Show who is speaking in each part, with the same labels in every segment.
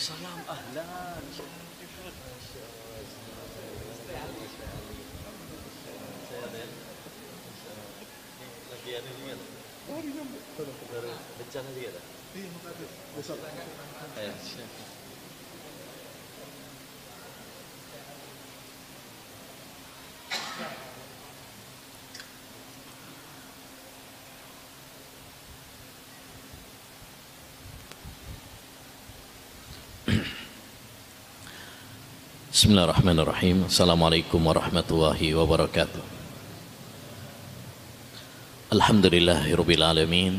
Speaker 1: Salam ahlan. Lagi ada juga. Baru بسم الله الرحمن الرحيم السلام عليكم ورحمة الله وبركاته الحمد لله رب العالمين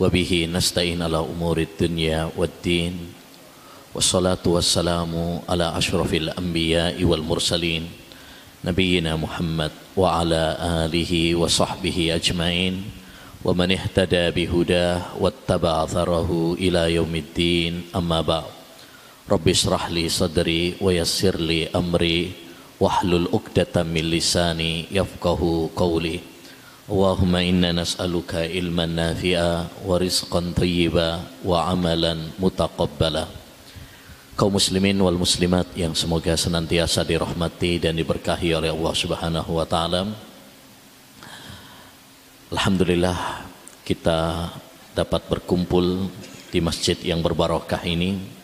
Speaker 1: وبه نستعين على أمور الدنيا والدين والصلاة والسلام على أشرف الأنبياء والمرسلين نبينا محمد وعلى آله وصحبه أجمعين ومن اهتدى بهداه واتبع ثره إلى يوم الدين أما بعد Rabbi israh li sadri wa yassir li amri wahlul uqdatan min lisani yafqahu qawli. Allahumma inna nas'aluka ilman nafi'a wa rizqan thayyiba wa amalan mutaqabbala. Kaum muslimin wal muslimat yang semoga senantiasa dirahmati dan diberkahi oleh Allah Subhanahu wa taala. Alhamdulillah kita dapat berkumpul di masjid yang berbarokah ini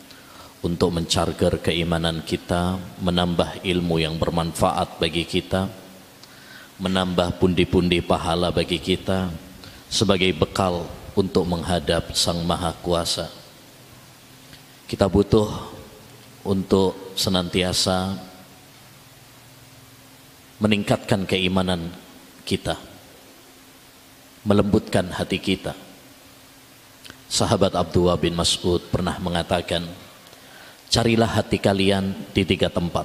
Speaker 1: untuk mencarger keimanan kita, menambah ilmu yang bermanfaat bagi kita, menambah pundi-pundi pahala bagi kita sebagai bekal untuk menghadap Sang Maha Kuasa. Kita butuh untuk senantiasa meningkatkan keimanan kita, melembutkan hati kita. Sahabat Abdullah bin Mas'ud pernah mengatakan, carilah hati kalian di tiga tempat.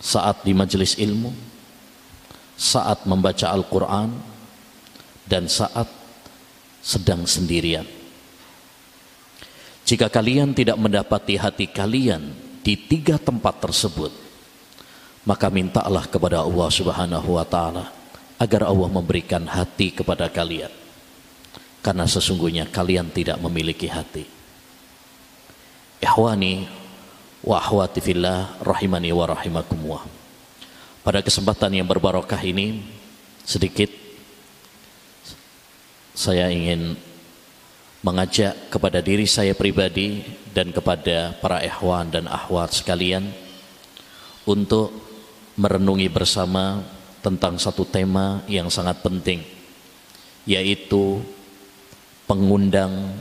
Speaker 1: Saat di majelis ilmu saat membaca Al-Quran dan saat sedang sendirian. Jika kalian tidak mendapati hati kalian di tiga tempat tersebut maka mintalah kepada Allah subhanahu wa ta'ala agar Allah memberikan hati kepada kalian. Karena sesungguhnya kalian tidak memiliki hati Ikhwani wa akhwati fillah rahimani wa rahimakumullah. Pada kesempatan yang berbarokah ini sedikit saya ingin mengajak kepada diri saya pribadi dan kepada para ikhwan dan akhwat sekalian untuk merenungi bersama tentang satu tema yang sangat penting yaitu pengundang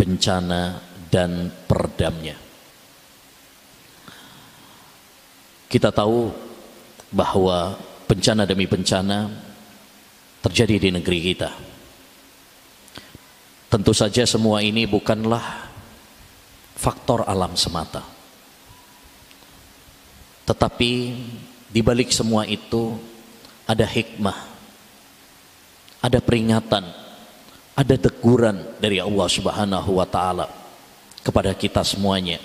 Speaker 1: bencana dan peredamnya. Kita tahu bahwa bencana demi bencana terjadi di negeri kita. Tentu saja semua ini bukanlah faktor alam semata. Tetapi di balik semua itu ada hikmah, ada peringatan, ada teguran dari Allah Subhanahu wa taala kepada kita semuanya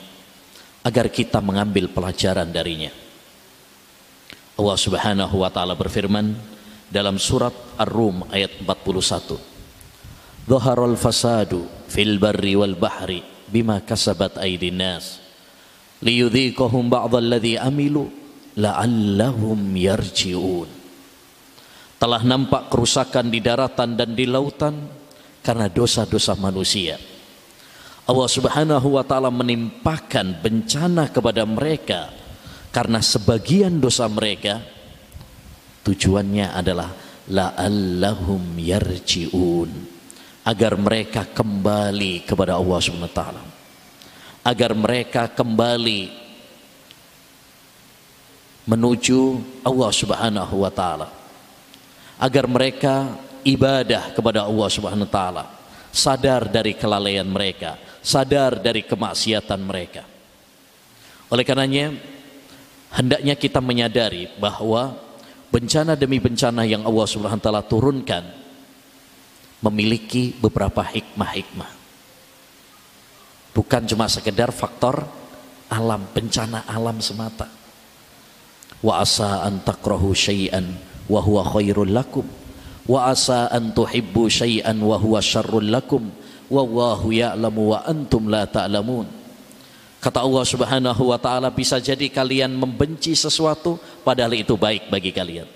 Speaker 1: agar kita mengambil pelajaran darinya. Allah Subhanahu wa taala berfirman dalam surat Ar-Rum ayat 41. Dhaharal fasadu fil barri wal bahri bima kasabat aydin nas liyudhiqahum ba'dalladhi amilu la'allahum yarji'un. Telah nampak kerusakan di daratan dan di lautan karena dosa-dosa manusia Allah Subhanahu wa taala menimpakan bencana kepada mereka karena sebagian dosa mereka tujuannya adalah la'allahum yarji'un agar mereka kembali kepada Allah Subhanahu wa taala. Agar mereka kembali menuju Allah Subhanahu wa taala. Agar mereka ibadah kepada Allah Subhanahu wa taala. Sadar dari kelalaian mereka sadar dari kemaksiatan mereka. Oleh karenanya, hendaknya kita menyadari bahwa bencana demi bencana yang Allah Subhanahu wa taala turunkan memiliki beberapa hikmah-hikmah. Bukan cuma sekedar faktor alam, bencana alam semata. Wa asa an takrahu syai'an wa huwa khairul lakum wa asa an tuhibbu syai'an wa huwa syarrul lakum wallahu ya'lamu wa antum la ta'lamun. Kata Allah Subhanahu wa taala bisa jadi kalian membenci sesuatu padahal itu baik bagi kalian.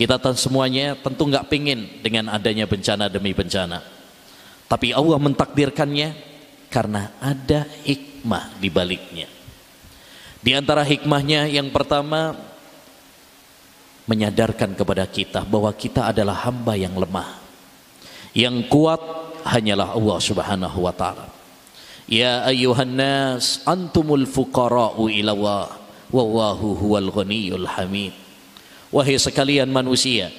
Speaker 1: Kita semuanya tentu nggak pingin dengan adanya bencana demi bencana. Tapi Allah mentakdirkannya karena ada hikmah di baliknya. Di antara hikmahnya yang pertama menyadarkan kepada kita bahwa kita adalah hamba yang lemah yang kuat hanyalah Allah Subhanahu wa taala. Ya ayuhan nas antumul fuqara'u ila Allah wallahu huwal ghaniyyul hamid. Wahai sekalian manusia,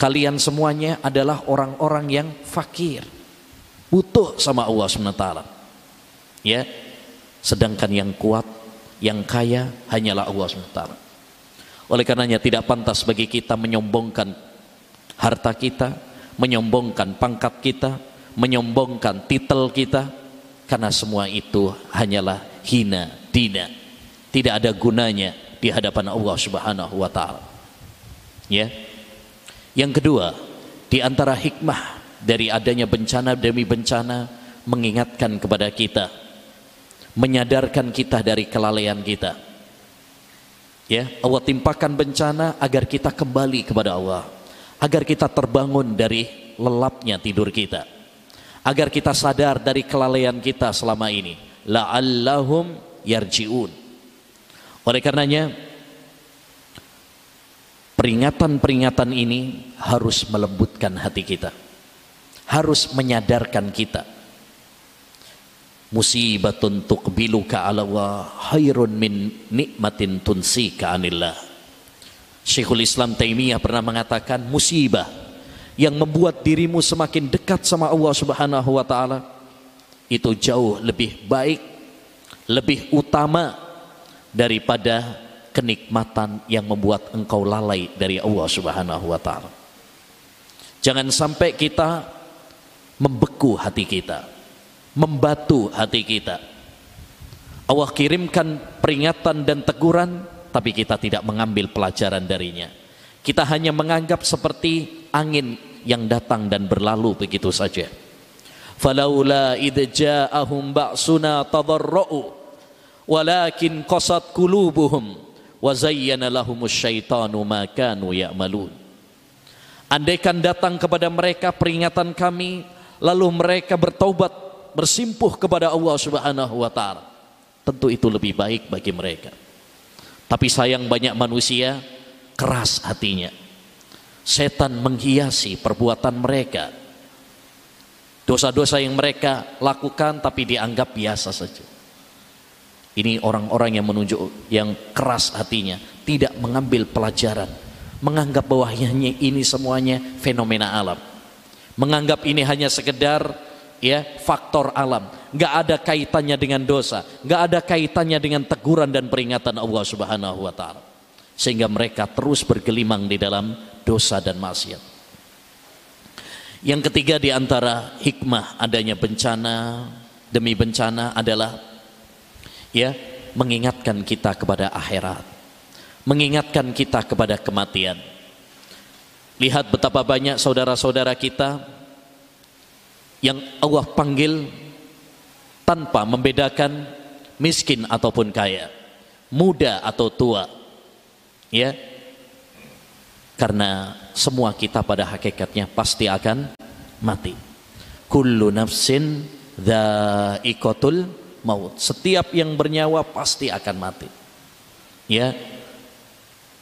Speaker 1: kalian semuanya adalah orang-orang yang fakir. Butuh sama Allah Subhanahu wa taala. Ya. Sedangkan yang kuat, yang kaya hanyalah Allah Subhanahu wa taala. Oleh karenanya tidak pantas bagi kita menyombongkan harta kita, menyombongkan pangkat kita, menyombongkan titel kita karena semua itu hanyalah hina dina. Tidak ada gunanya di hadapan Allah Subhanahu wa taala. Ya. Yang kedua di antara hikmah dari adanya bencana demi bencana mengingatkan kepada kita menyadarkan kita dari kelalaian kita. Ya Allah timpakan bencana agar kita kembali kepada Allah agar kita terbangun dari lelapnya tidur kita agar kita sadar dari kelalaian kita selama ini. La'allahum yarji'un. Oleh karenanya peringatan-peringatan ini harus melembutkan hati kita. Harus menyadarkan kita. Musibatun tuqbiluka ala wa khairun min nikmatin tunsika anillah. Syekhul Islam Taimiyah pernah mengatakan musibah yang membuat dirimu semakin dekat sama Allah Subhanahu wa taala itu jauh lebih baik, lebih utama daripada kenikmatan yang membuat engkau lalai dari Allah Subhanahu wa taala. Jangan sampai kita membeku hati kita, membatu hati kita. Allah kirimkan peringatan dan teguran tapi kita tidak mengambil pelajaran darinya. Kita hanya menganggap seperti angin yang datang dan berlalu begitu saja. Falaula idh ja'ahum ba'suna tadarra'u walakin qasat qulubuhum wa zayyana lahumus syaitanu ma kanu ya'malun. Andaikan datang kepada mereka peringatan kami lalu mereka bertaubat bersimpuh kepada Allah Subhanahu wa taala. Tentu itu lebih baik bagi mereka. Tapi sayang banyak manusia keras hatinya setan menghiasi perbuatan mereka. Dosa-dosa yang mereka lakukan tapi dianggap biasa saja. Ini orang-orang yang menunjuk yang keras hatinya, tidak mengambil pelajaran, menganggap bahwa hanya ini semuanya fenomena alam. Menganggap ini hanya sekedar ya faktor alam, nggak ada kaitannya dengan dosa, nggak ada kaitannya dengan teguran dan peringatan Allah Subhanahu wa taala. Sehingga mereka terus bergelimang di dalam dosa dan maksiat. Yang ketiga di antara hikmah adanya bencana demi bencana adalah ya mengingatkan kita kepada akhirat. Mengingatkan kita kepada kematian. Lihat betapa banyak saudara-saudara kita yang Allah panggil tanpa membedakan miskin ataupun kaya, muda atau tua. Ya, karena semua kita pada hakikatnya pasti akan mati. Kullu nafsin dha'iqatul maut. Setiap yang bernyawa pasti akan mati. Ya.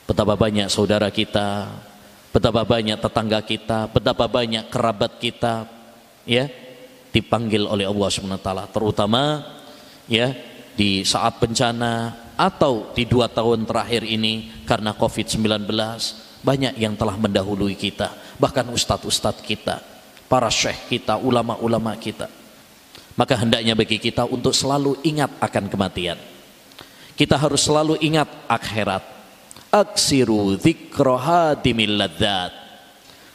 Speaker 1: Betapa banyak saudara kita betapa banyak tetangga kita betapa banyak kerabat kita ya dipanggil oleh Allah SWT terutama ya di saat bencana atau di dua tahun terakhir ini karena COVID-19 banyak yang telah mendahului kita, bahkan ustadz-ustadz kita, para syekh kita, ulama-ulama kita. Maka hendaknya bagi kita untuk selalu ingat akan kematian. Kita harus selalu ingat akhirat. Aksiru dzikrohadimil ladzat.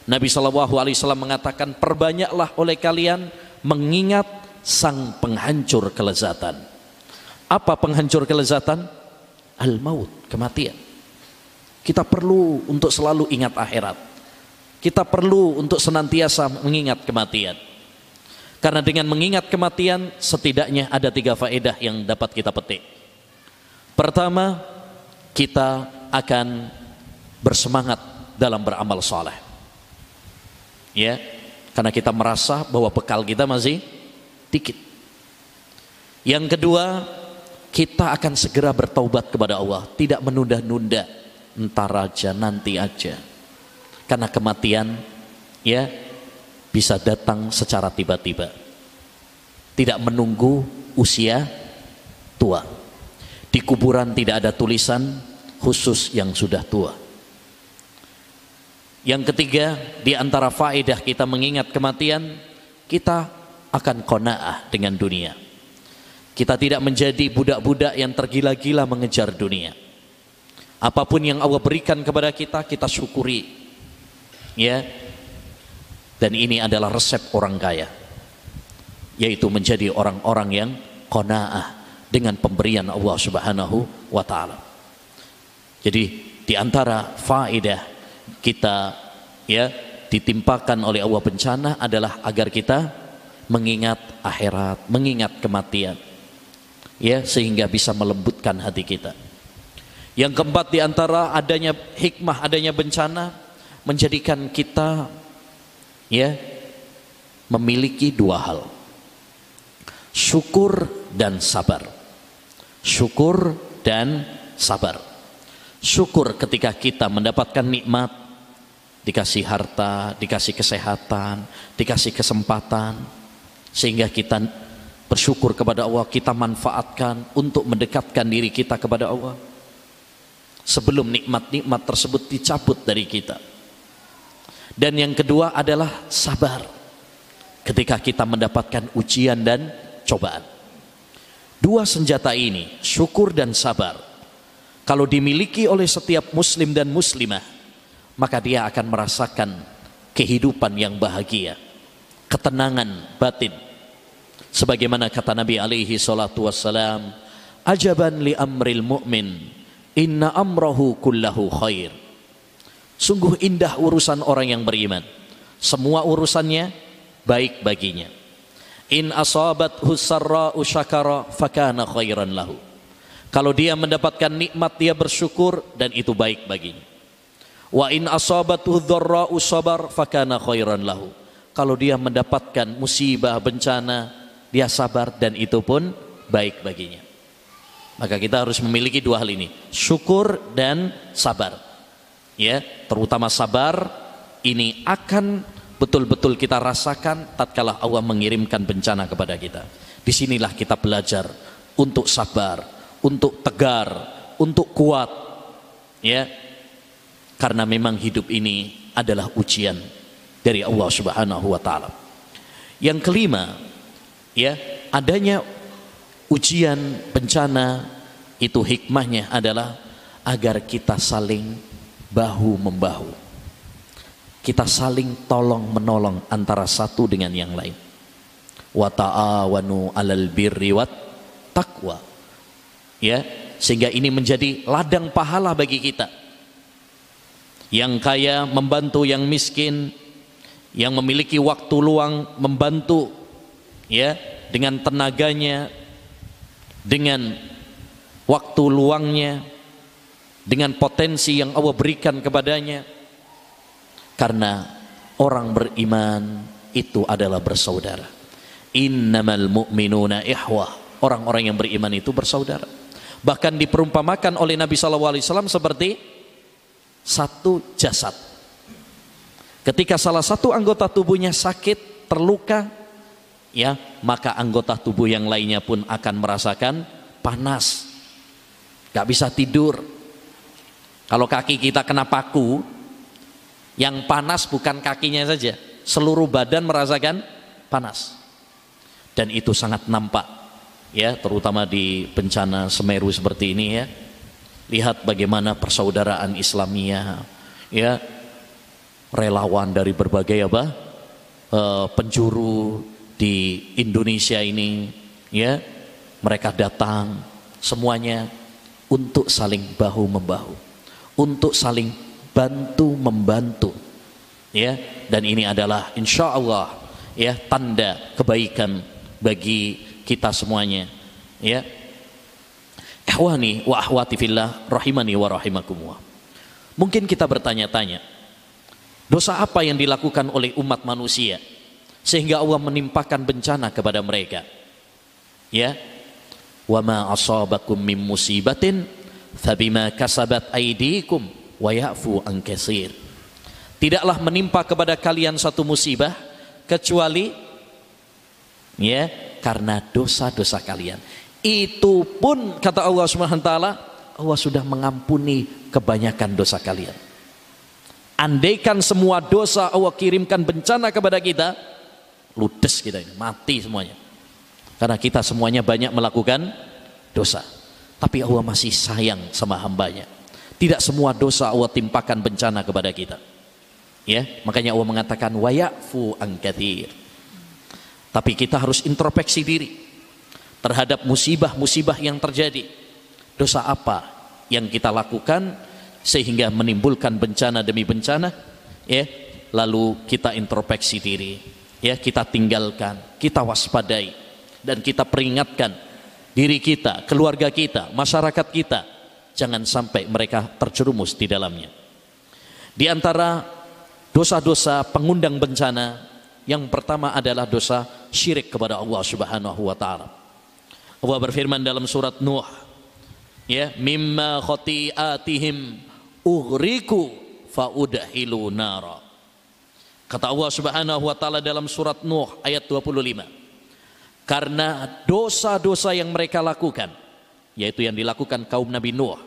Speaker 1: Nabi Shallallahu mengatakan perbanyaklah oleh kalian mengingat sang penghancur kelezatan. Apa penghancur kelezatan? Al maut, kematian. Kita perlu untuk selalu ingat akhirat. Kita perlu untuk senantiasa mengingat kematian. Karena dengan mengingat kematian setidaknya ada tiga faedah yang dapat kita petik. Pertama, kita akan bersemangat dalam beramal soleh. Ya, karena kita merasa bahwa bekal kita masih dikit. Yang kedua, kita akan segera bertaubat kepada Allah, tidak menunda-nunda, entar aja nanti aja. Karena kematian ya bisa datang secara tiba-tiba. Tidak menunggu usia tua. Di kuburan tidak ada tulisan khusus yang sudah tua. Yang ketiga, di antara faedah kita mengingat kematian, kita akan kona'ah dengan dunia. Kita tidak menjadi budak-budak yang tergila-gila mengejar dunia. Apa pun yang Allah berikan kepada kita, kita syukuri. Ya, dan ini adalah resep orang kaya. Yaitu menjadi orang-orang yang kona'ah dengan pemberian Allah subhanahu wa ta'ala. Jadi di antara faedah kita ya ditimpakan oleh Allah bencana adalah agar kita mengingat akhirat, mengingat kematian. Ya, sehingga bisa melembutkan hati kita. Yang keempat di antara adanya hikmah, adanya bencana menjadikan kita ya memiliki dua hal. Syukur dan sabar. Syukur dan sabar. Syukur ketika kita mendapatkan nikmat dikasih harta dikasih kesehatan dikasih kesempatan sehingga kita bersyukur kepada Allah kita manfaatkan untuk mendekatkan diri kita kepada Allah sebelum nikmat-nikmat tersebut dicabut dari kita dan yang kedua adalah sabar. Ketika kita mendapatkan ujian dan cobaan. Dua senjata ini, syukur dan sabar. Kalau dimiliki oleh setiap muslim dan muslimah, maka dia akan merasakan kehidupan yang bahagia, ketenangan batin. Sebagaimana kata Nabi alaihi salatu wassalam, ajaban li amril mu'min, inna amrahu kullahu khair. Sungguh indah urusan orang yang beriman. Semua urusannya baik baginya. In asabat husarra usyakara fakana khairan lahu. Kalau dia mendapatkan nikmat dia bersyukur dan itu baik baginya. Wa in asabat usabar fakana khairan lahu. Kalau dia mendapatkan musibah bencana dia sabar dan itu pun baik baginya. Maka kita harus memiliki dua hal ini, syukur dan sabar. Ya terutama sabar ini akan betul-betul kita rasakan tatkala Allah mengirimkan bencana kepada kita. Di sinilah kita belajar untuk sabar untuk tegar untuk kuat. Ya karena memang hidup ini adalah ujian dari Allah Subhanahu wa taala. Yang kelima ya adanya ujian bencana itu hikmahnya adalah agar kita saling bahu membahu. Kita saling tolong menolong antara satu dengan yang lain. Wa ta'awanu 'alal birri wat taqwa. Ya, sehingga ini menjadi ladang pahala bagi kita. Yang kaya membantu yang miskin, yang memiliki waktu luang membantu ya dengan tenaganya, dengan waktu luangnya, dengan potensi yang Allah berikan kepadanya. Karena orang beriman itu adalah bersaudara. Innamal mu'minuna ihwah orang-orang yang beriman itu bersaudara. Bahkan diperumpamakan oleh Nabi SAW seperti satu jasad. Ketika salah satu anggota tubuhnya sakit terluka ya maka anggota tubuh yang lainnya pun akan merasakan panas gak bisa tidur kalau kaki kita kena paku, yang panas bukan kakinya saja, seluruh badan merasakan panas. Dan itu sangat nampak ya, terutama di bencana Semeru seperti ini ya. Lihat bagaimana persaudaraan Islamiyah ya, relawan dari berbagai apa? E, penjuru di Indonesia ini ya, mereka datang semuanya untuk saling bahu membahu untuk saling bantu membantu ya. Dan ini adalah insya Allah ya tanda kebaikan bagi kita semuanya ya. Wa ahwati fillah rahimani wa mungkin kita bertanya-tanya dosa apa yang dilakukan oleh umat manusia sehingga Allah menimpakan bencana kepada mereka ya wa ma asabakum min musibatin fabima kasabat aydikum wa ya'fu an katsir tidaklah menimpa kepada kalian satu musibah kecuali ya karena dosa-dosa kalian. Itu pun kata Allah Subhanahu wa taala Allah sudah mengampuni kebanyakan dosa kalian. Andaikan semua dosa Allah kirimkan bencana kepada kita, ludes kita ini, mati semuanya. Karena kita semuanya banyak melakukan dosa. Tapi Allah masih sayang sama hambanya. Tidak semua dosa Allah timpakan bencana kepada kita. Ya, makanya Allah mengatakan wayafu angkatir. Tapi kita harus introspeksi diri terhadap musibah-musibah yang terjadi. Dosa apa yang kita lakukan sehingga menimbulkan bencana demi bencana? Ya, lalu kita introspeksi diri. Ya, kita tinggalkan, kita waspadai dan kita peringatkan diri kita, keluarga kita, masyarakat kita jangan sampai mereka terjerumus di dalamnya. Di antara dosa-dosa pengundang bencana yang pertama adalah dosa syirik kepada Allah Subhanahu wa taala. Allah berfirman dalam surat Nuh ya mimma khati'atihim ughriku faudhilu nara. Kata Allah Subhanahu wa taala dalam surat Nuh ayat 25. Karena dosa-dosa yang mereka lakukan yaitu yang dilakukan kaum Nabi Nuh.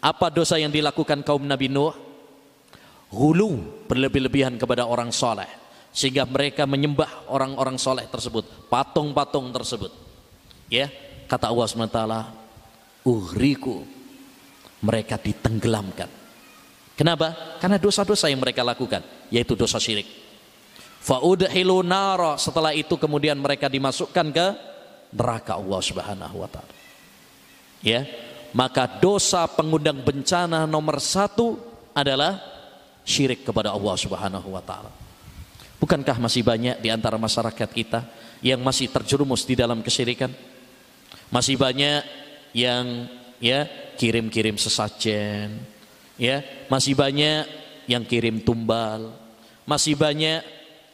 Speaker 1: Apa dosa yang dilakukan kaum Nabi Nuh? hulu berlebih-lebihan kepada orang soleh sehingga mereka menyembah orang-orang soleh tersebut patung-patung tersebut ya kata Allah SWT uhriku mereka ditenggelamkan kenapa? karena dosa-dosa yang mereka lakukan yaitu dosa syirik fa'udhilu nara setelah itu kemudian mereka dimasukkan ke neraka Allah Subhanahu wa taala ya maka dosa pengundang bencana nomor satu adalah syirik kepada Allah Subhanahu wa taala. Bukankah masih banyak di antara masyarakat kita yang masih terjerumus di dalam kesyirikan? Masih banyak yang ya kirim-kirim sesajen, ya, masih banyak yang kirim tumbal, masih banyak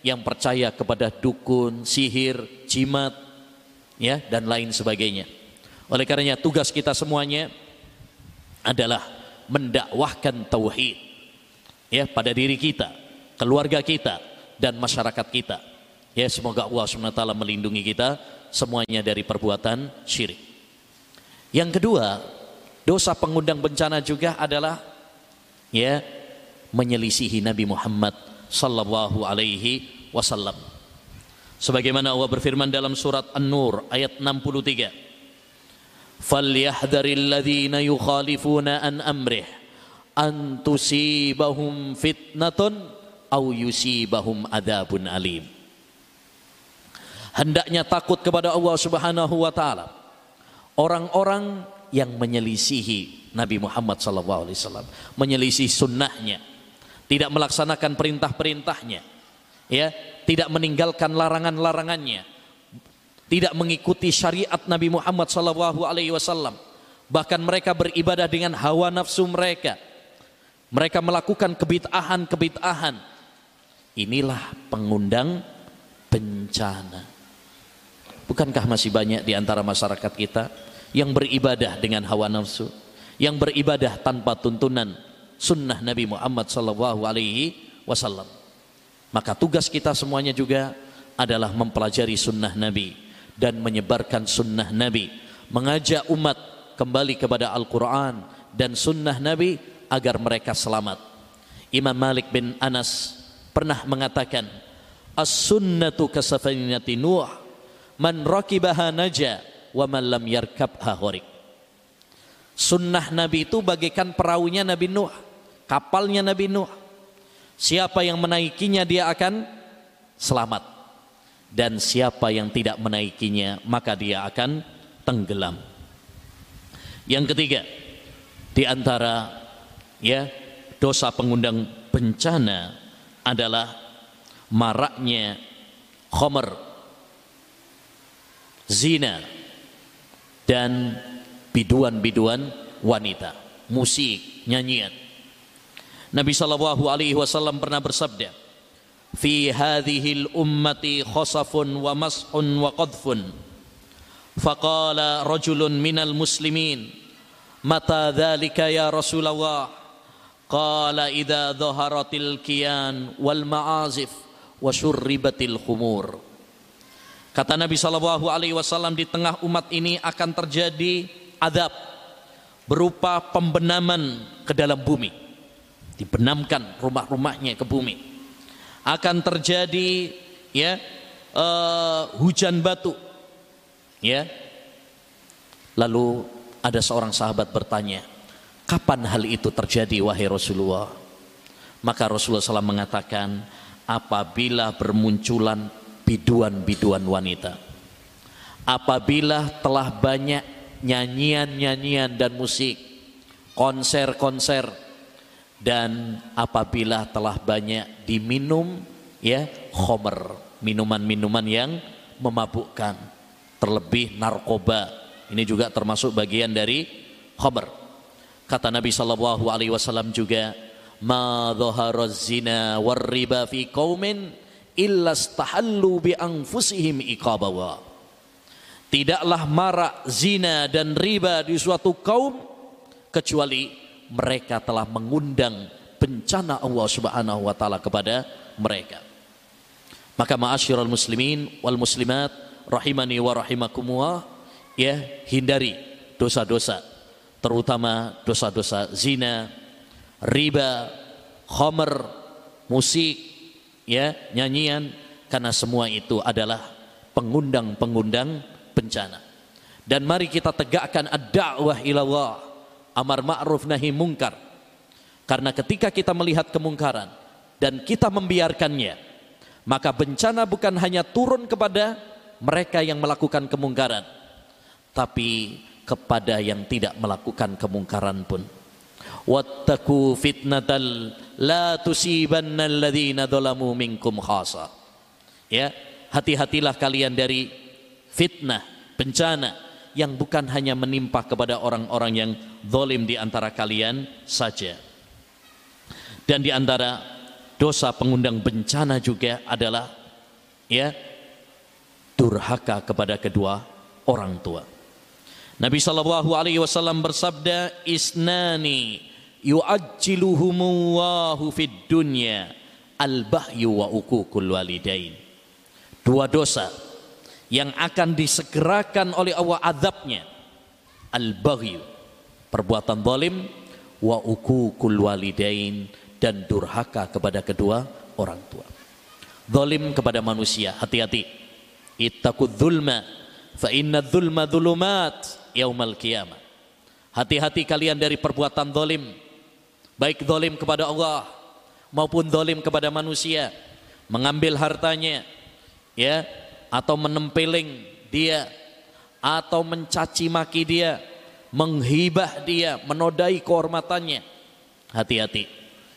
Speaker 1: yang percaya kepada dukun, sihir, jimat, ya, dan lain sebagainya. Oleh karenanya tugas kita semuanya adalah mendakwahkan tauhid ya pada diri kita, keluarga kita dan masyarakat kita. Ya semoga Allah SWT melindungi kita semuanya dari perbuatan syirik. Yang kedua, dosa pengundang bencana juga adalah ya menyelisihi Nabi Muhammad sallallahu alaihi wasallam. Sebagaimana Allah berfirman dalam surat An-Nur ayat 63. "Falyahdharil ladzina yukhalifuna an amrih an tusibahum fitnatun au yusibahum adabun alim. Hendaknya takut kepada Allah Subhanahu wa taala. Orang-orang yang menyelisihi Nabi Muhammad sallallahu alaihi wasallam, menyelisih sunnahnya, tidak melaksanakan perintah-perintahnya, ya, tidak meninggalkan larangan-larangannya, tidak mengikuti syariat Nabi Muhammad wasallam, bahkan mereka beribadah dengan hawa nafsu mereka, mereka melakukan kebitahan-kebitahan. Inilah pengundang bencana. Bukankah masih banyak di antara masyarakat kita yang beribadah dengan hawa nafsu, yang beribadah tanpa tuntunan sunnah Nabi Muhammad sallallahu alaihi wasallam. Maka tugas kita semuanya juga adalah mempelajari sunnah Nabi dan menyebarkan sunnah Nabi, mengajak umat kembali kepada Al-Quran dan sunnah Nabi agar mereka selamat. Imam Malik bin Anas pernah mengatakan, As-sunnatu kasafinati Nuh, man rakibaha naja, wa man lam yarkabha horik. Sunnah Nabi itu bagaikan perahunya Nabi Nuh, kapalnya Nabi Nuh. Siapa yang menaikinya dia akan selamat. Dan siapa yang tidak menaikinya maka dia akan tenggelam. Yang ketiga, di antara ya dosa pengundang bencana adalah maraknya khomer, zina, dan biduan-biduan wanita, musik, nyanyian. Nabi sallallahu alaihi wasallam pernah bersabda, "Fi hadhihi ummati khasafun wa mas'un wa qadfun." Faqala rajulun minal muslimin, "Mata dhalika ya Rasulullah?" Qala idza dhaharatil kiyan wal ma'azif wa syurribatil khumur. Kata Nabi sallallahu alaihi wasallam di tengah umat ini akan terjadi adab berupa pembenaman ke dalam bumi. Dibenamkan rumah-rumahnya ke bumi. Akan terjadi ya uh, hujan batu ya. Lalu ada seorang sahabat bertanya kapan hal itu terjadi wahai Rasulullah? Maka Rasulullah SAW mengatakan apabila bermunculan biduan-biduan wanita. Apabila telah banyak nyanyian-nyanyian dan musik konser-konser dan apabila telah banyak diminum ya khomer minuman-minuman yang memabukkan terlebih narkoba ini juga termasuk bagian dari khomer kata Nabi sallallahu alaihi wasallam juga ma zina war riba fi qaumin illa stahallu bi anfusihim iqabawa tidaklah marak zina dan riba di suatu kaum kecuali mereka telah mengundang bencana Allah Subhanahu wa taala kepada mereka. Maka ma'asyiral muslimin wal muslimat rahimani wa rahimakumullah ya hindari dosa-dosa terutama dosa-dosa zina, riba, khamr, musik, ya, nyanyian karena semua itu adalah pengundang-pengundang bencana. Dan mari kita tegakkan ad-da'wah ilallah amar ma'ruf nahi mungkar. Karena ketika kita melihat kemungkaran dan kita membiarkannya, maka bencana bukan hanya turun kepada mereka yang melakukan kemungkaran, tapi kepada yang tidak melakukan kemungkaran pun. Wattaku fitnatal la tusibanna alladhina dhalamu minkum khasa. Ya, hati-hatilah kalian dari fitnah, bencana yang bukan hanya menimpa kepada orang-orang yang zalim di antara kalian saja. Dan di antara dosa pengundang bencana juga adalah ya durhaka kepada kedua orang tua. Nabi sallallahu alaihi wasallam bersabda isnani yu'ajjiluhumullahu fid dunya al-bahyu wa ukukul walidain. Dua dosa yang akan disegerakan oleh Allah azabnya al-baghyu perbuatan zalim wa ukukul walidain dan durhaka kepada kedua orang tua. Zalim kepada manusia hati-hati. Ittaqud dzulma fa inna dzulma dzulumat yaumal qiyamah. Hati-hati kalian dari perbuatan zalim baik zalim kepada Allah maupun zalim kepada manusia mengambil hartanya ya atau menempeling dia atau mencaci maki dia, menghibah dia, menodai kehormatannya. Hati-hati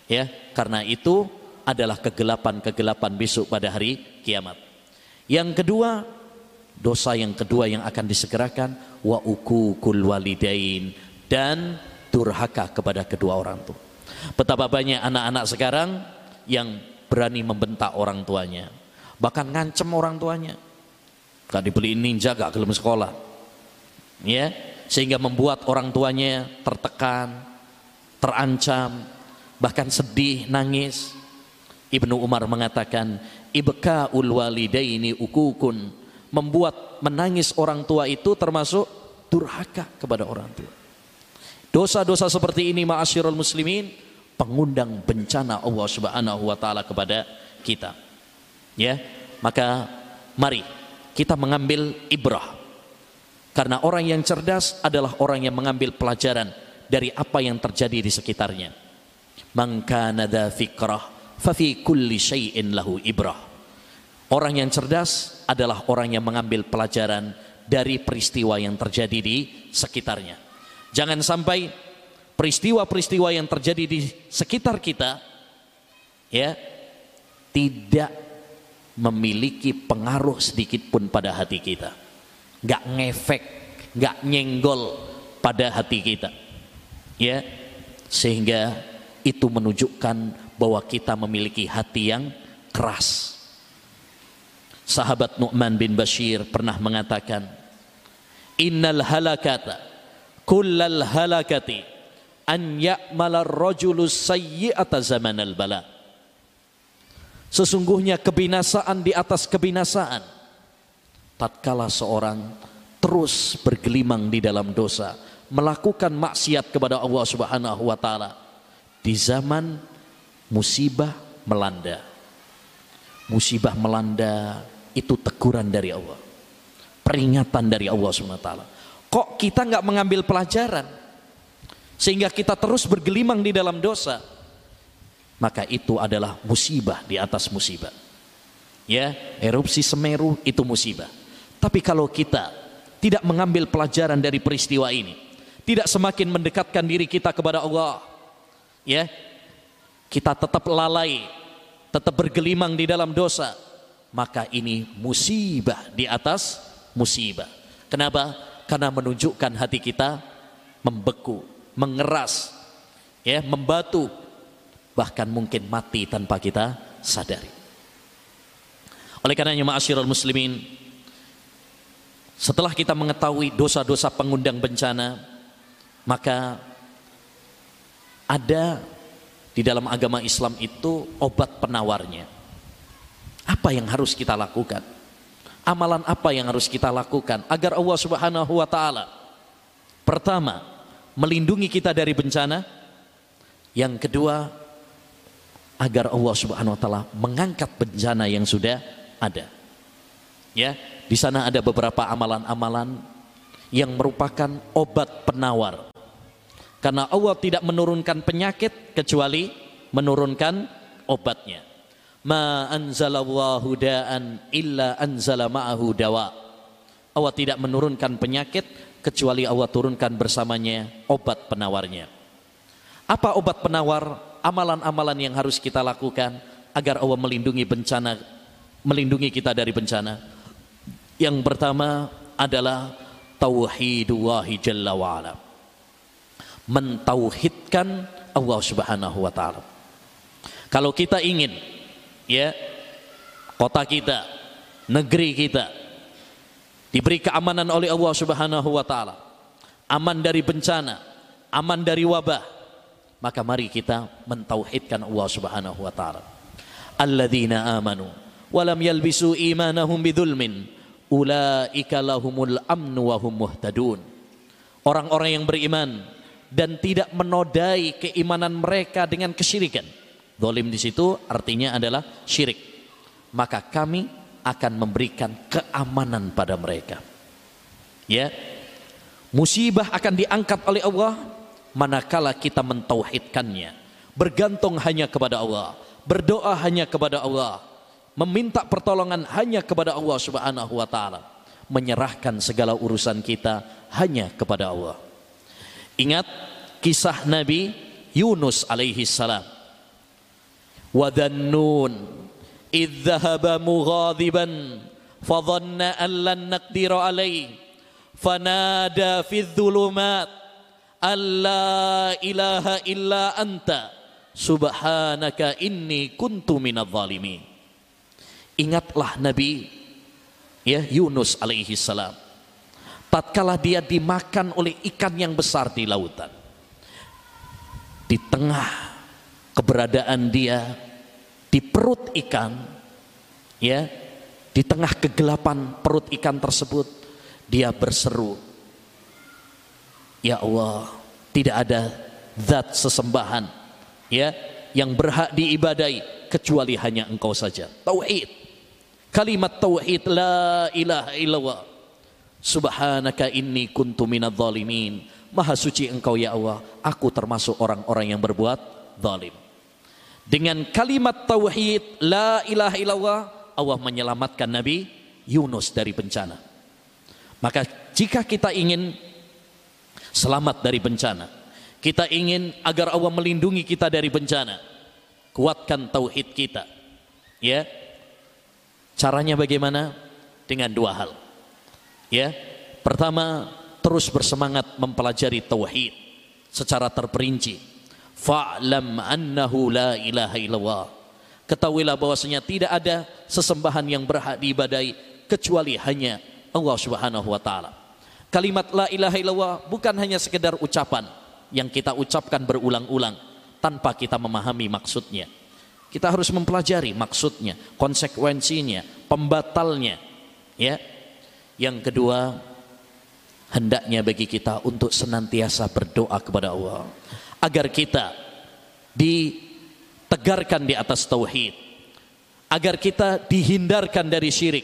Speaker 1: ya, karena itu adalah kegelapan-kegelapan besok pada hari kiamat. Yang kedua, dosa yang kedua yang akan disegerakan wa ukukul walidain dan durhaka kepada kedua orang tua. Betapa banyak anak-anak sekarang yang berani membentak orang tuanya, bahkan ngancem orang tuanya. Gak dibeliin ninja gak gelem sekolah. Ya sehingga membuat orang tuanya tertekan terancam bahkan sedih nangis. Ibnu Umar mengatakan ibka walidaini ukukun. Membuat menangis orang tua itu termasuk durhaka kepada orang tua. Dosa-dosa seperti ini ma'asyirul muslimin pengundang bencana Allah Subhanahu wa taala kepada kita ya maka mari kita mengambil ibrah. Karena orang yang cerdas adalah orang yang mengambil pelajaran dari apa yang terjadi di sekitarnya. Man kana dha fikrah fa fi kulli syai'in lahu ibrah. Orang yang cerdas adalah orang yang mengambil pelajaran dari peristiwa yang terjadi di sekitarnya. Jangan sampai peristiwa-peristiwa yang terjadi di sekitar kita ya tidak memiliki pengaruh sedikit pun pada hati kita. Gak ngefek, gak nyenggol pada hati kita. Ya, sehingga itu menunjukkan bahwa kita memiliki hati yang keras. Sahabat Nu'man bin Bashir pernah mengatakan, Innal halakata kullal halakati an ya'mala rajulu sayyi'ata zamanal bala. Sesungguhnya kebinasaan di atas kebinasaan tatkala seorang terus bergelimang di dalam dosa, melakukan maksiat kepada Allah Subhanahu wa taala di zaman musibah melanda. Musibah melanda itu teguran dari Allah. Peringatan dari Allah SWT. Kok kita nggak mengambil pelajaran? Sehingga kita terus bergelimang di dalam dosa. Maka itu adalah musibah di atas musibah. Ya, erupsi Semeru itu musibah. Tapi kalau kita tidak mengambil pelajaran dari peristiwa ini, tidak semakin mendekatkan diri kita kepada Allah, ya, kita tetap lalai, tetap bergelimang di dalam dosa, maka ini musibah di atas musibah. Kenapa? Karena menunjukkan hati kita membeku, mengeras, ya, membatu, bahkan mungkin mati tanpa kita sadari. Oleh karenanya ma'asyiral muslimin, setelah kita mengetahui dosa-dosa pengundang bencana, maka ada di dalam agama Islam itu obat penawarnya. Apa yang harus kita lakukan? Amalan apa yang harus kita lakukan agar Allah Subhanahu wa taala pertama melindungi kita dari bencana, yang kedua agar Allah Subhanahu wa taala mengangkat bencana yang sudah ada. Ya, di sana ada beberapa amalan-amalan yang merupakan obat penawar karena Allah tidak menurunkan penyakit kecuali menurunkan obatnya. Ma anzalallahu da'an illa anzala dawa. Allah tidak menurunkan penyakit kecuali Allah turunkan bersamanya obat penawarnya. Apa obat penawar? Amalan-amalan yang harus kita lakukan agar Allah melindungi bencana, melindungi kita dari bencana. Yang pertama adalah tauhidullahi jalla wa'ala mentauhidkan Allah Subhanahu wa taala. Kalau kita ingin ya kota kita, negeri kita diberi keamanan oleh Allah Subhanahu wa taala, aman dari bencana, aman dari wabah, maka mari kita mentauhidkan Allah Subhanahu wa taala. Alladzina amanu wa lam yalbisu imanahum bidzulmin ulaika lahumul amnu wa hum muhtadun. Orang-orang yang beriman dan tidak menodai keimanan mereka dengan kesyirikan. Dolim di situ artinya adalah syirik. Maka kami akan memberikan keamanan pada mereka. Ya, musibah akan diangkat oleh Allah manakala kita mentauhidkannya, bergantung hanya kepada Allah, berdoa hanya kepada Allah, meminta pertolongan hanya kepada Allah Subhanahu wa taala, menyerahkan segala urusan kita hanya kepada Allah. Ingat kisah Nabi Yunus alaihi salam. Wadhannun idh dhahaba mughadiban fadhanna an lan naqdira alaihi fanada fi dhulumat alla ilaha illa anta subhanaka inni kuntu minadh zalimin. Ingatlah Nabi ya Yunus alaihi salam tatkala dia dimakan oleh ikan yang besar di lautan. Di tengah keberadaan dia di perut ikan, ya, di tengah kegelapan perut ikan tersebut, dia berseru, "Ya Allah, tidak ada zat sesembahan, ya, yang berhak diibadai kecuali hanya Engkau saja." Tauhid. Kalimat tauhid la ilaha illallah Subhanaka inni kuntu minadh zalimin. Maha suci engkau ya Allah, aku termasuk orang-orang yang berbuat zalim. Dengan kalimat tauhid la ilaha illallah, Allah menyelamatkan Nabi Yunus dari bencana. Maka jika kita ingin selamat dari bencana, kita ingin agar Allah melindungi kita dari bencana, kuatkan tauhid kita. Ya. Caranya bagaimana? Dengan dua hal. Ya. Pertama, terus bersemangat mempelajari tauhid secara terperinci. Fa'lam annahu la ilaha illallah. Ketahuilah bahwasanya tidak ada sesembahan yang berhak diibadai kecuali hanya Allah Subhanahu wa taala. Kalimat la ilaha illallah bukan hanya sekedar ucapan yang kita ucapkan berulang-ulang tanpa kita memahami maksudnya. Kita harus mempelajari maksudnya, konsekuensinya, pembatalnya, ya. Yang kedua, hendaknya bagi kita untuk senantiasa berdoa kepada Allah agar kita ditegarkan di atas tauhid, agar kita dihindarkan dari syirik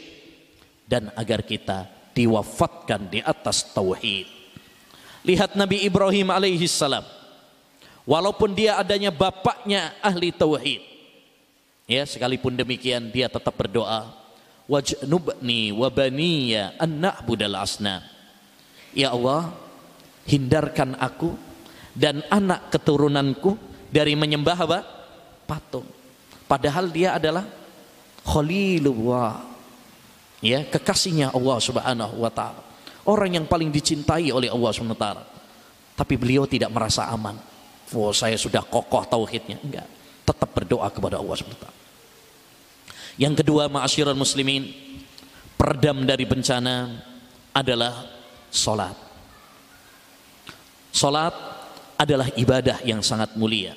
Speaker 1: dan agar kita diwafatkan di atas tauhid. Lihat Nabi Ibrahim alaihi salam. Walaupun dia adanya bapaknya ahli tauhid. Ya, sekalipun demikian dia tetap berdoa, wajnubni wa baniya an asnam. Ya Allah, hindarkan aku dan anak keturunanku dari menyembah apa? patung. Padahal dia adalah Khalilullah. Ya, kekasihnya Allah Subhanahu wa taala. Orang yang paling dicintai oleh Allah Subhanahu wa taala. Tapi beliau tidak merasa aman. Oh, saya sudah kokoh tauhidnya. Enggak. Tetap berdoa kepada Allah Subhanahu wa taala. Yang kedua, ma'asyiral muslimin, peredam dari bencana adalah solat. Solat adalah ibadah yang sangat mulia.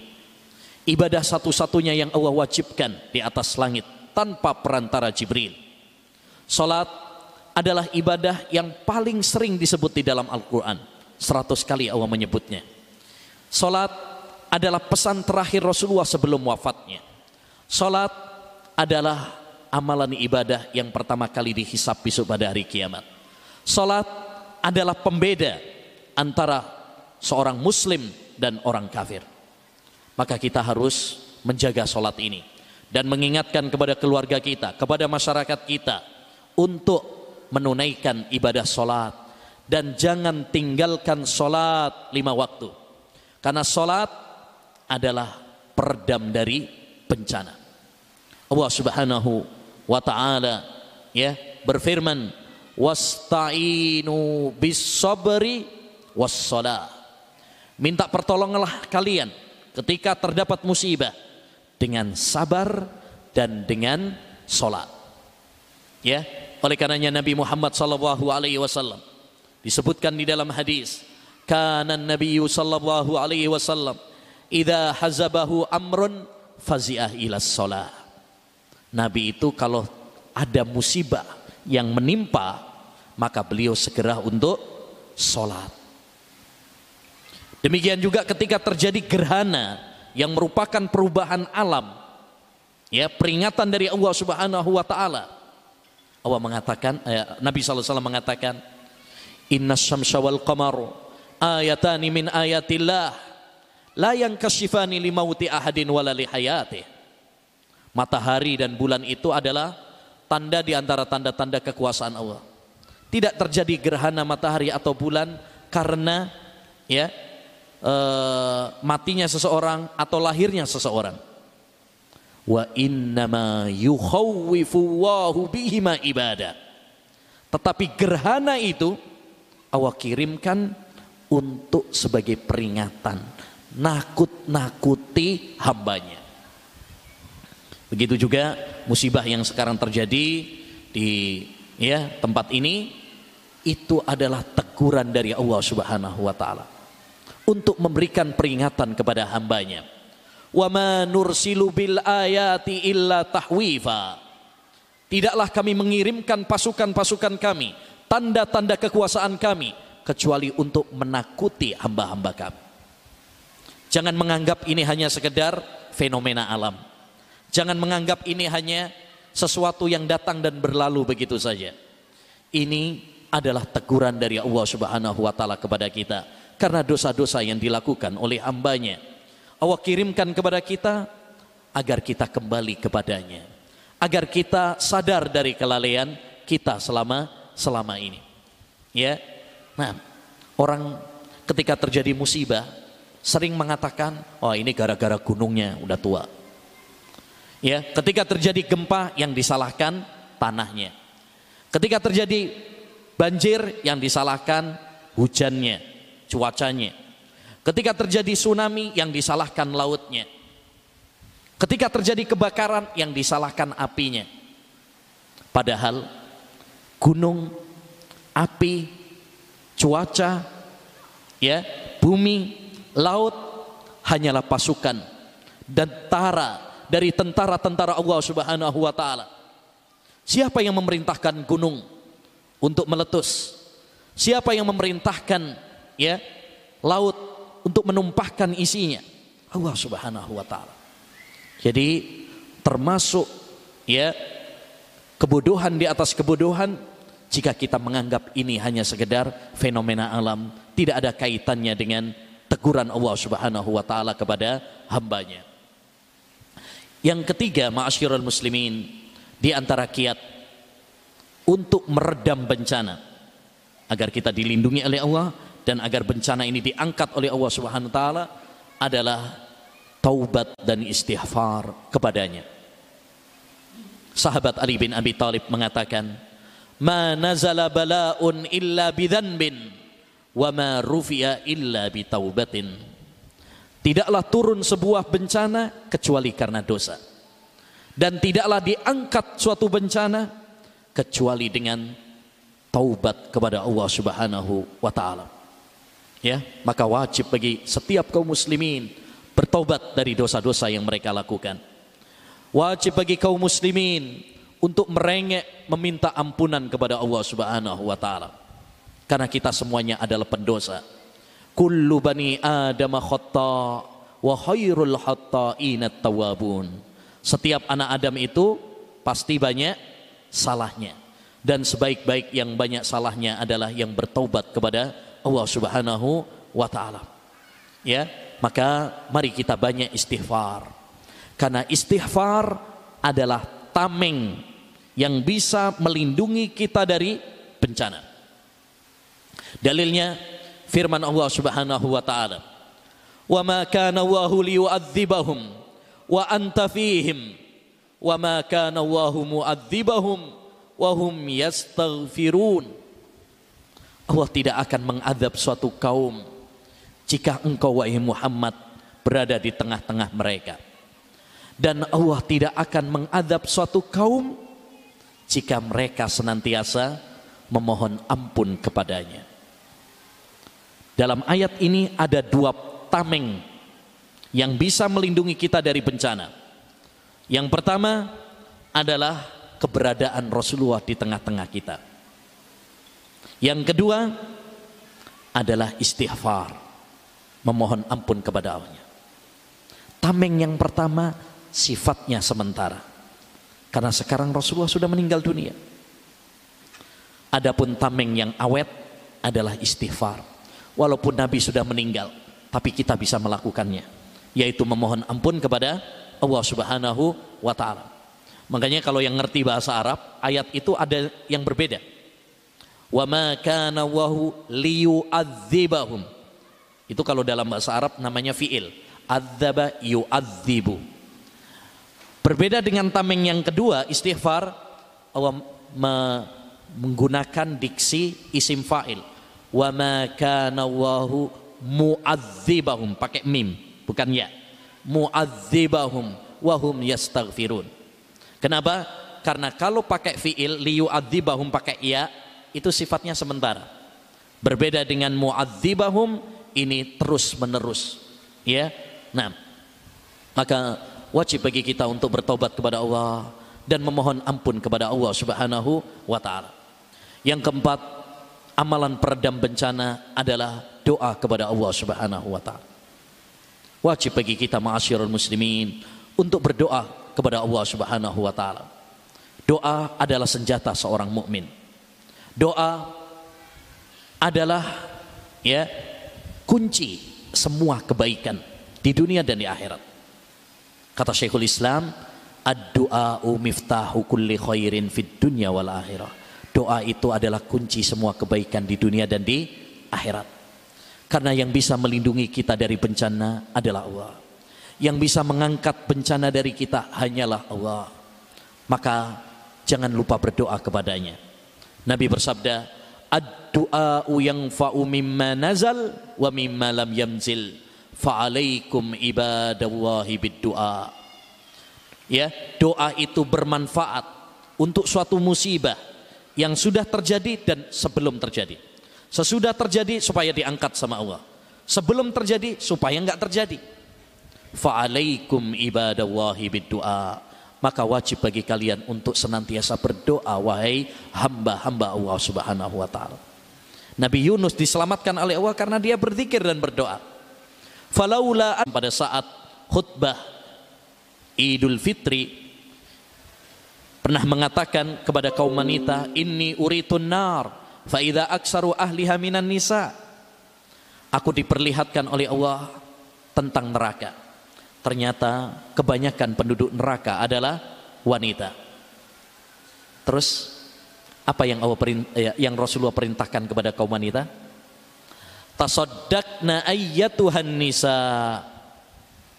Speaker 1: Ibadah satu-satunya yang Allah wajibkan di atas langit tanpa perantara Jibril. Solat adalah ibadah yang paling sering disebut di dalam Al-Quran. Seratus kali Allah menyebutnya. Solat adalah pesan terakhir Rasulullah sebelum wafatnya. Solat adalah amalan ibadah yang pertama kali dihisap besok pada hari kiamat. Solat adalah pembeda antara seorang muslim dan orang kafir. Maka kita harus menjaga solat ini dan mengingatkan kepada keluarga kita, kepada masyarakat kita untuk menunaikan ibadah solat dan jangan tinggalkan solat lima waktu. Karena solat adalah peredam dari bencana. Allah Subhanahu wa taala ya berfirman wasta'inu bis sabri was. Minta pertolonganlah kalian ketika terdapat musibah dengan sabar dan dengan salat. Ya, oleh karenanya Nabi Muhammad sallallahu alaihi wasallam disebutkan di dalam hadis, kana Nabi sallallahu alaihi wasallam hazabahu amrun fazi'ah ila shalah. Nabi itu kalau ada musibah yang menimpa, maka beliau segera untuk sholat. Demikian juga ketika terjadi gerhana yang merupakan perubahan alam, ya peringatan dari Allah Subhanahu Wa Taala. Allah mengatakan, eh, Nabi SAW mengatakan, Inna syamsa wal qamaru ayatani min ayatillah la yang kasifani limauti ahadin wala lihayatih. Matahari dan bulan itu adalah tanda di antara tanda-tanda kekuasaan Allah. Tidak terjadi gerhana matahari atau bulan karena ya e, matinya seseorang atau lahirnya seseorang. Wa innama yukhawwifu Allahu bihima ibadah. Tetapi gerhana itu Allah kirimkan untuk sebagai peringatan, nakut-nakuti hambanya. Begitu juga musibah yang sekarang terjadi di ya tempat ini itu adalah teguran dari Allah Subhanahu wa taala untuk memberikan peringatan kepada hambanya. Wa ma nursilu bil ayati illa tahwifa. Tidaklah kami mengirimkan pasukan-pasukan kami, tanda-tanda kekuasaan kami kecuali untuk menakuti hamba-hamba kami. Jangan menganggap ini hanya sekedar fenomena alam Jangan menganggap ini hanya sesuatu yang datang dan berlalu begitu saja. Ini adalah teguran dari Allah Subhanahu wa taala kepada kita karena dosa-dosa yang dilakukan oleh hambanya. Allah kirimkan kepada kita agar kita kembali kepadanya. Agar kita sadar dari kelalaian kita selama selama ini. Ya. Nah, orang ketika terjadi musibah sering mengatakan, "Oh, ini gara-gara gunungnya udah tua." Ya, ketika terjadi gempa yang disalahkan tanahnya. Ketika terjadi banjir yang disalahkan hujannya, cuacanya. Ketika terjadi tsunami yang disalahkan lautnya. Ketika terjadi kebakaran yang disalahkan apinya. Padahal gunung, api, cuaca, ya, bumi, laut hanyalah pasukan dan tentara dari tentara-tentara Allah Subhanahu wa taala. Siapa yang memerintahkan gunung untuk meletus? Siapa yang memerintahkan ya laut untuk menumpahkan isinya? Allah Subhanahu wa taala. Jadi termasuk ya kebodohan di atas kebodohan jika kita menganggap ini hanya sekedar fenomena alam, tidak ada kaitannya dengan teguran Allah Subhanahu wa taala kepada hambanya. Yang ketiga, ma'asyiral muslimin, di antara kiat untuk meredam bencana agar kita dilindungi oleh Allah dan agar bencana ini diangkat oleh Allah Subhanahu wa taala adalah taubat dan istighfar kepadanya. Sahabat Ali bin Abi Talib mengatakan, "Ma nazala bala'un illa bidhanbin wa ma rufi'a illa bitaubatin." Tidaklah turun sebuah bencana kecuali karena dosa. Dan tidaklah diangkat suatu bencana kecuali dengan taubat kepada Allah Subhanahu wa taala. Ya, maka wajib bagi setiap kaum muslimin bertobat dari dosa-dosa yang mereka lakukan. Wajib bagi kaum muslimin untuk merengek meminta ampunan kepada Allah Subhanahu wa taala. Karena kita semuanya adalah pendosa. Kullu bani Adam khata wa khairul khata'in tawabun. Setiap anak Adam itu pasti banyak salahnya dan sebaik-baik yang banyak salahnya adalah yang bertaubat kepada Allah Subhanahu wa taala. Ya, maka mari kita banyak istighfar. Karena istighfar adalah tameng yang bisa melindungi kita dari bencana. Dalilnya firman Allah Subhanahu wa taala. "Wa ma kana Allahu liyu'adzibahum wa anta fihim wa ma kana Allahu mu'adzibahum wa hum yastaghfirun." Allah tidak akan mengadab suatu kaum jika engkau wahai Muhammad berada di tengah-tengah mereka. Dan Allah tidak akan mengadab suatu kaum jika mereka senantiasa memohon ampun kepadanya. Dalam ayat ini ada dua tameng yang bisa melindungi kita dari bencana. Yang pertama adalah keberadaan Rasulullah di tengah-tengah kita. Yang kedua adalah istighfar memohon ampun kepada Allah. Tameng yang pertama sifatnya sementara. Karena sekarang Rasulullah sudah meninggal dunia. Adapun tameng yang awet adalah istighfar. Walaupun Nabi sudah meninggal, tapi kita bisa melakukannya, yaitu memohon ampun kepada Allah Subhanahu wa taala. Makanya kalau yang ngerti bahasa Arab, ayat itu ada yang berbeda. Wa ma kana wahu liyu'adzibahum itu kalau dalam bahasa Arab namanya fi'il. Adzaba yu'adzibu. Berbeda dengan tameng yang kedua, istighfar Allah menggunakan diksi isim fa'il. Wa ma kana Allahu mu'adzibahum pakai mim, bukan ya. Mu'adzibahum wa hum yastaghfirun. Kenapa? Karena kalau pakai fi'il liyu'adzibahum pakai ya, itu sifatnya sementara. Berbeda dengan mu'adzibahum ini terus menerus. Ya. Nah maka wajib bagi kita untuk bertobat kepada Allah dan memohon ampun kepada Allah Subhanahu wa taala. Yang keempat amalan peredam bencana adalah doa kepada Allah Subhanahu wa taala. Wajib bagi kita ma'asyiral muslimin untuk berdoa kepada Allah Subhanahu wa taala. Doa adalah senjata seorang mukmin doa adalah ya kunci semua kebaikan di dunia dan di akhirat. Kata Syekhul Islam, ad-du'a'u miftahu kulli khairin fid dunya wal akhirah. Doa itu adalah kunci semua kebaikan di dunia dan di akhirat. Karena yang bisa melindungi kita dari bencana adalah Allah. Yang bisa mengangkat bencana dari kita hanyalah Allah. Maka jangan lupa berdoa kepadanya. Nabi bersabda, "Ad-du'a yanfa'u mimma nazal wa mimma lam yamzil. Fa'alaikum ibadallahi bid-du'a." Ya, doa itu bermanfaat untuk suatu musibah yang sudah terjadi dan sebelum terjadi. Sesudah terjadi supaya diangkat sama Allah. Sebelum terjadi supaya enggak terjadi. Fa'alaikum ibadallahi bid-du'a maka wajib bagi kalian untuk senantiasa berdoa wahai hamba-hamba Allah Subhanahu wa taala. Nabi Yunus diselamatkan oleh Allah karena dia berzikir dan berdoa. Falaula pada saat khutbah Idul Fitri pernah mengatakan kepada kaum wanita, "Inni uritun nar, fa idza aksaru ahliha minan nisa." Aku diperlihatkan oleh Allah tentang neraka ternyata kebanyakan penduduk neraka adalah wanita. Terus apa yang Allah eh, yang Rasulullah perintahkan kepada kaum wanita? Tasaddaqna ayyatuhan nisa.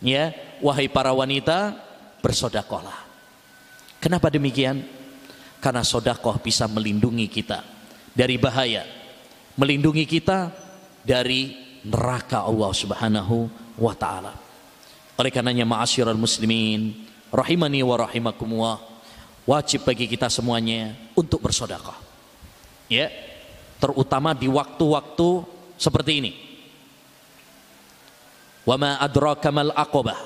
Speaker 1: Ya, wahai para wanita, bersodakohlah. Kenapa demikian? Karena sodakoh bisa melindungi kita dari bahaya, melindungi kita dari neraka Allah Subhanahu wa taala. Oleh karenanya ma'asyiral muslimin rahimani wa rahimakumullah wajib bagi kita semuanya untuk bersedekah. Ya, terutama di waktu-waktu seperti ini. Wa ma adraka mal aqabah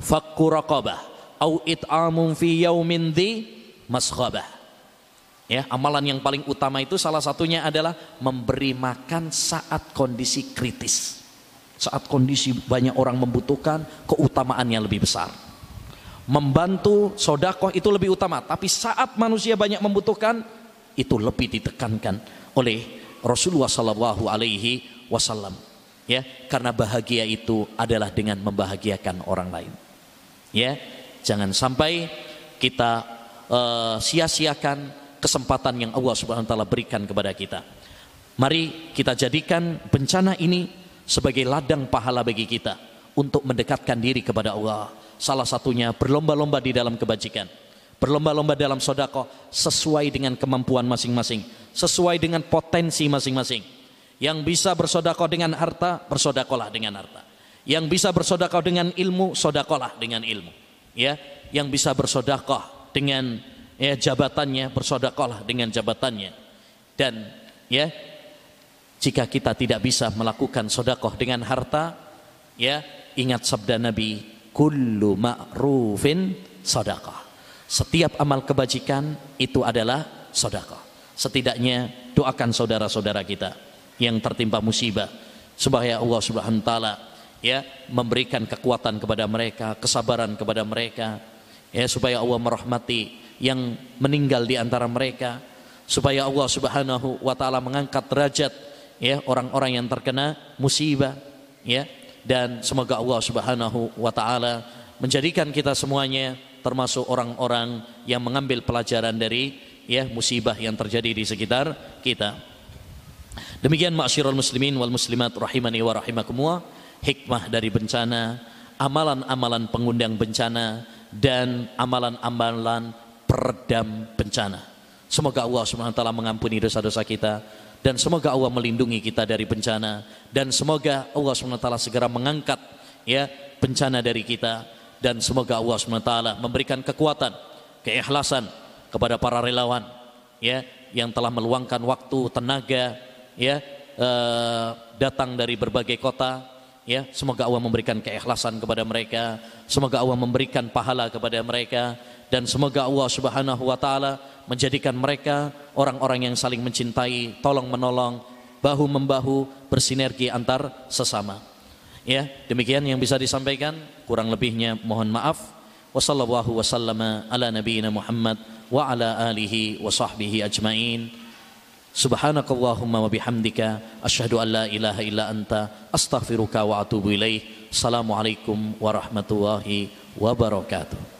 Speaker 1: fakku raqabah au it'amun fi yaumin dhi masghabah. Ya, amalan yang paling utama itu salah satunya adalah memberi makan saat kondisi kritis. Saat kondisi banyak orang membutuhkan, keutamaannya lebih besar. Membantu sodakoh itu lebih utama. Tapi saat manusia banyak membutuhkan, itu lebih ditekankan oleh Rasulullah Sallallahu Alaihi Wasallam. Ya, karena bahagia itu adalah dengan membahagiakan orang lain. Ya, jangan sampai kita uh, sia-siakan kesempatan yang Allah Subhanahu Wa Taala berikan kepada kita. Mari kita jadikan bencana ini sebagai ladang pahala bagi kita untuk mendekatkan diri kepada Allah. Salah satunya berlomba-lomba di dalam kebajikan. Berlomba-lomba dalam sodako sesuai dengan kemampuan masing-masing. Sesuai dengan potensi masing-masing. Yang bisa bersodako dengan harta, bersodakolah dengan harta. Yang bisa bersodako dengan ilmu, sodakolah dengan ilmu. Ya, yang bisa bersodakoh dengan ya, jabatannya, bersodakolah dengan jabatannya. Dan ya jika kita tidak bisa melakukan sodakoh dengan harta, ya ingat sabda Nabi, kullu ma'rufin sodakoh. Setiap amal kebajikan itu adalah sodakoh. Setidaknya doakan saudara-saudara kita yang tertimpa musibah supaya Allah Subhanahu wa taala ya memberikan kekuatan kepada mereka, kesabaran kepada mereka ya supaya Allah merahmati yang meninggal di antara mereka supaya Allah Subhanahu wa taala mengangkat derajat ya orang-orang yang terkena musibah ya dan semoga Allah Subhanahu wa taala menjadikan kita semuanya termasuk orang-orang yang mengambil pelajaran dari ya musibah yang terjadi di sekitar kita. Demikian ma'asyiral muslimin wal muslimat rahimani wa rahimakumullah hikmah dari bencana, amalan-amalan pengundang bencana dan amalan-amalan peredam bencana. Semoga Allah taala mengampuni dosa-dosa kita dan semoga Allah melindungi kita dari bencana dan semoga Allah SWT segera mengangkat ya bencana dari kita dan semoga Allah SWT memberikan kekuatan keikhlasan kepada para relawan ya yang telah meluangkan waktu tenaga ya eh, datang dari berbagai kota ya. Semoga Allah memberikan keikhlasan kepada mereka semoga Allah memberikan pahala kepada mereka dan semoga Allah Subhanahu wa taala menjadikan mereka orang-orang yang saling mencintai, tolong menolong, bahu membahu, bersinergi antar sesama. Ya, demikian yang bisa disampaikan, kurang lebihnya mohon maaf. Wassallallahu wasallama ala nabiyyina Muhammad wa ala alihi wa sahbihi ajmain. Subhanakallahumma wa bihamdika asyhadu an la ilaha illa anta astaghfiruka wa atubu. Assalamualaikum warahmatullahi wabarakatuh.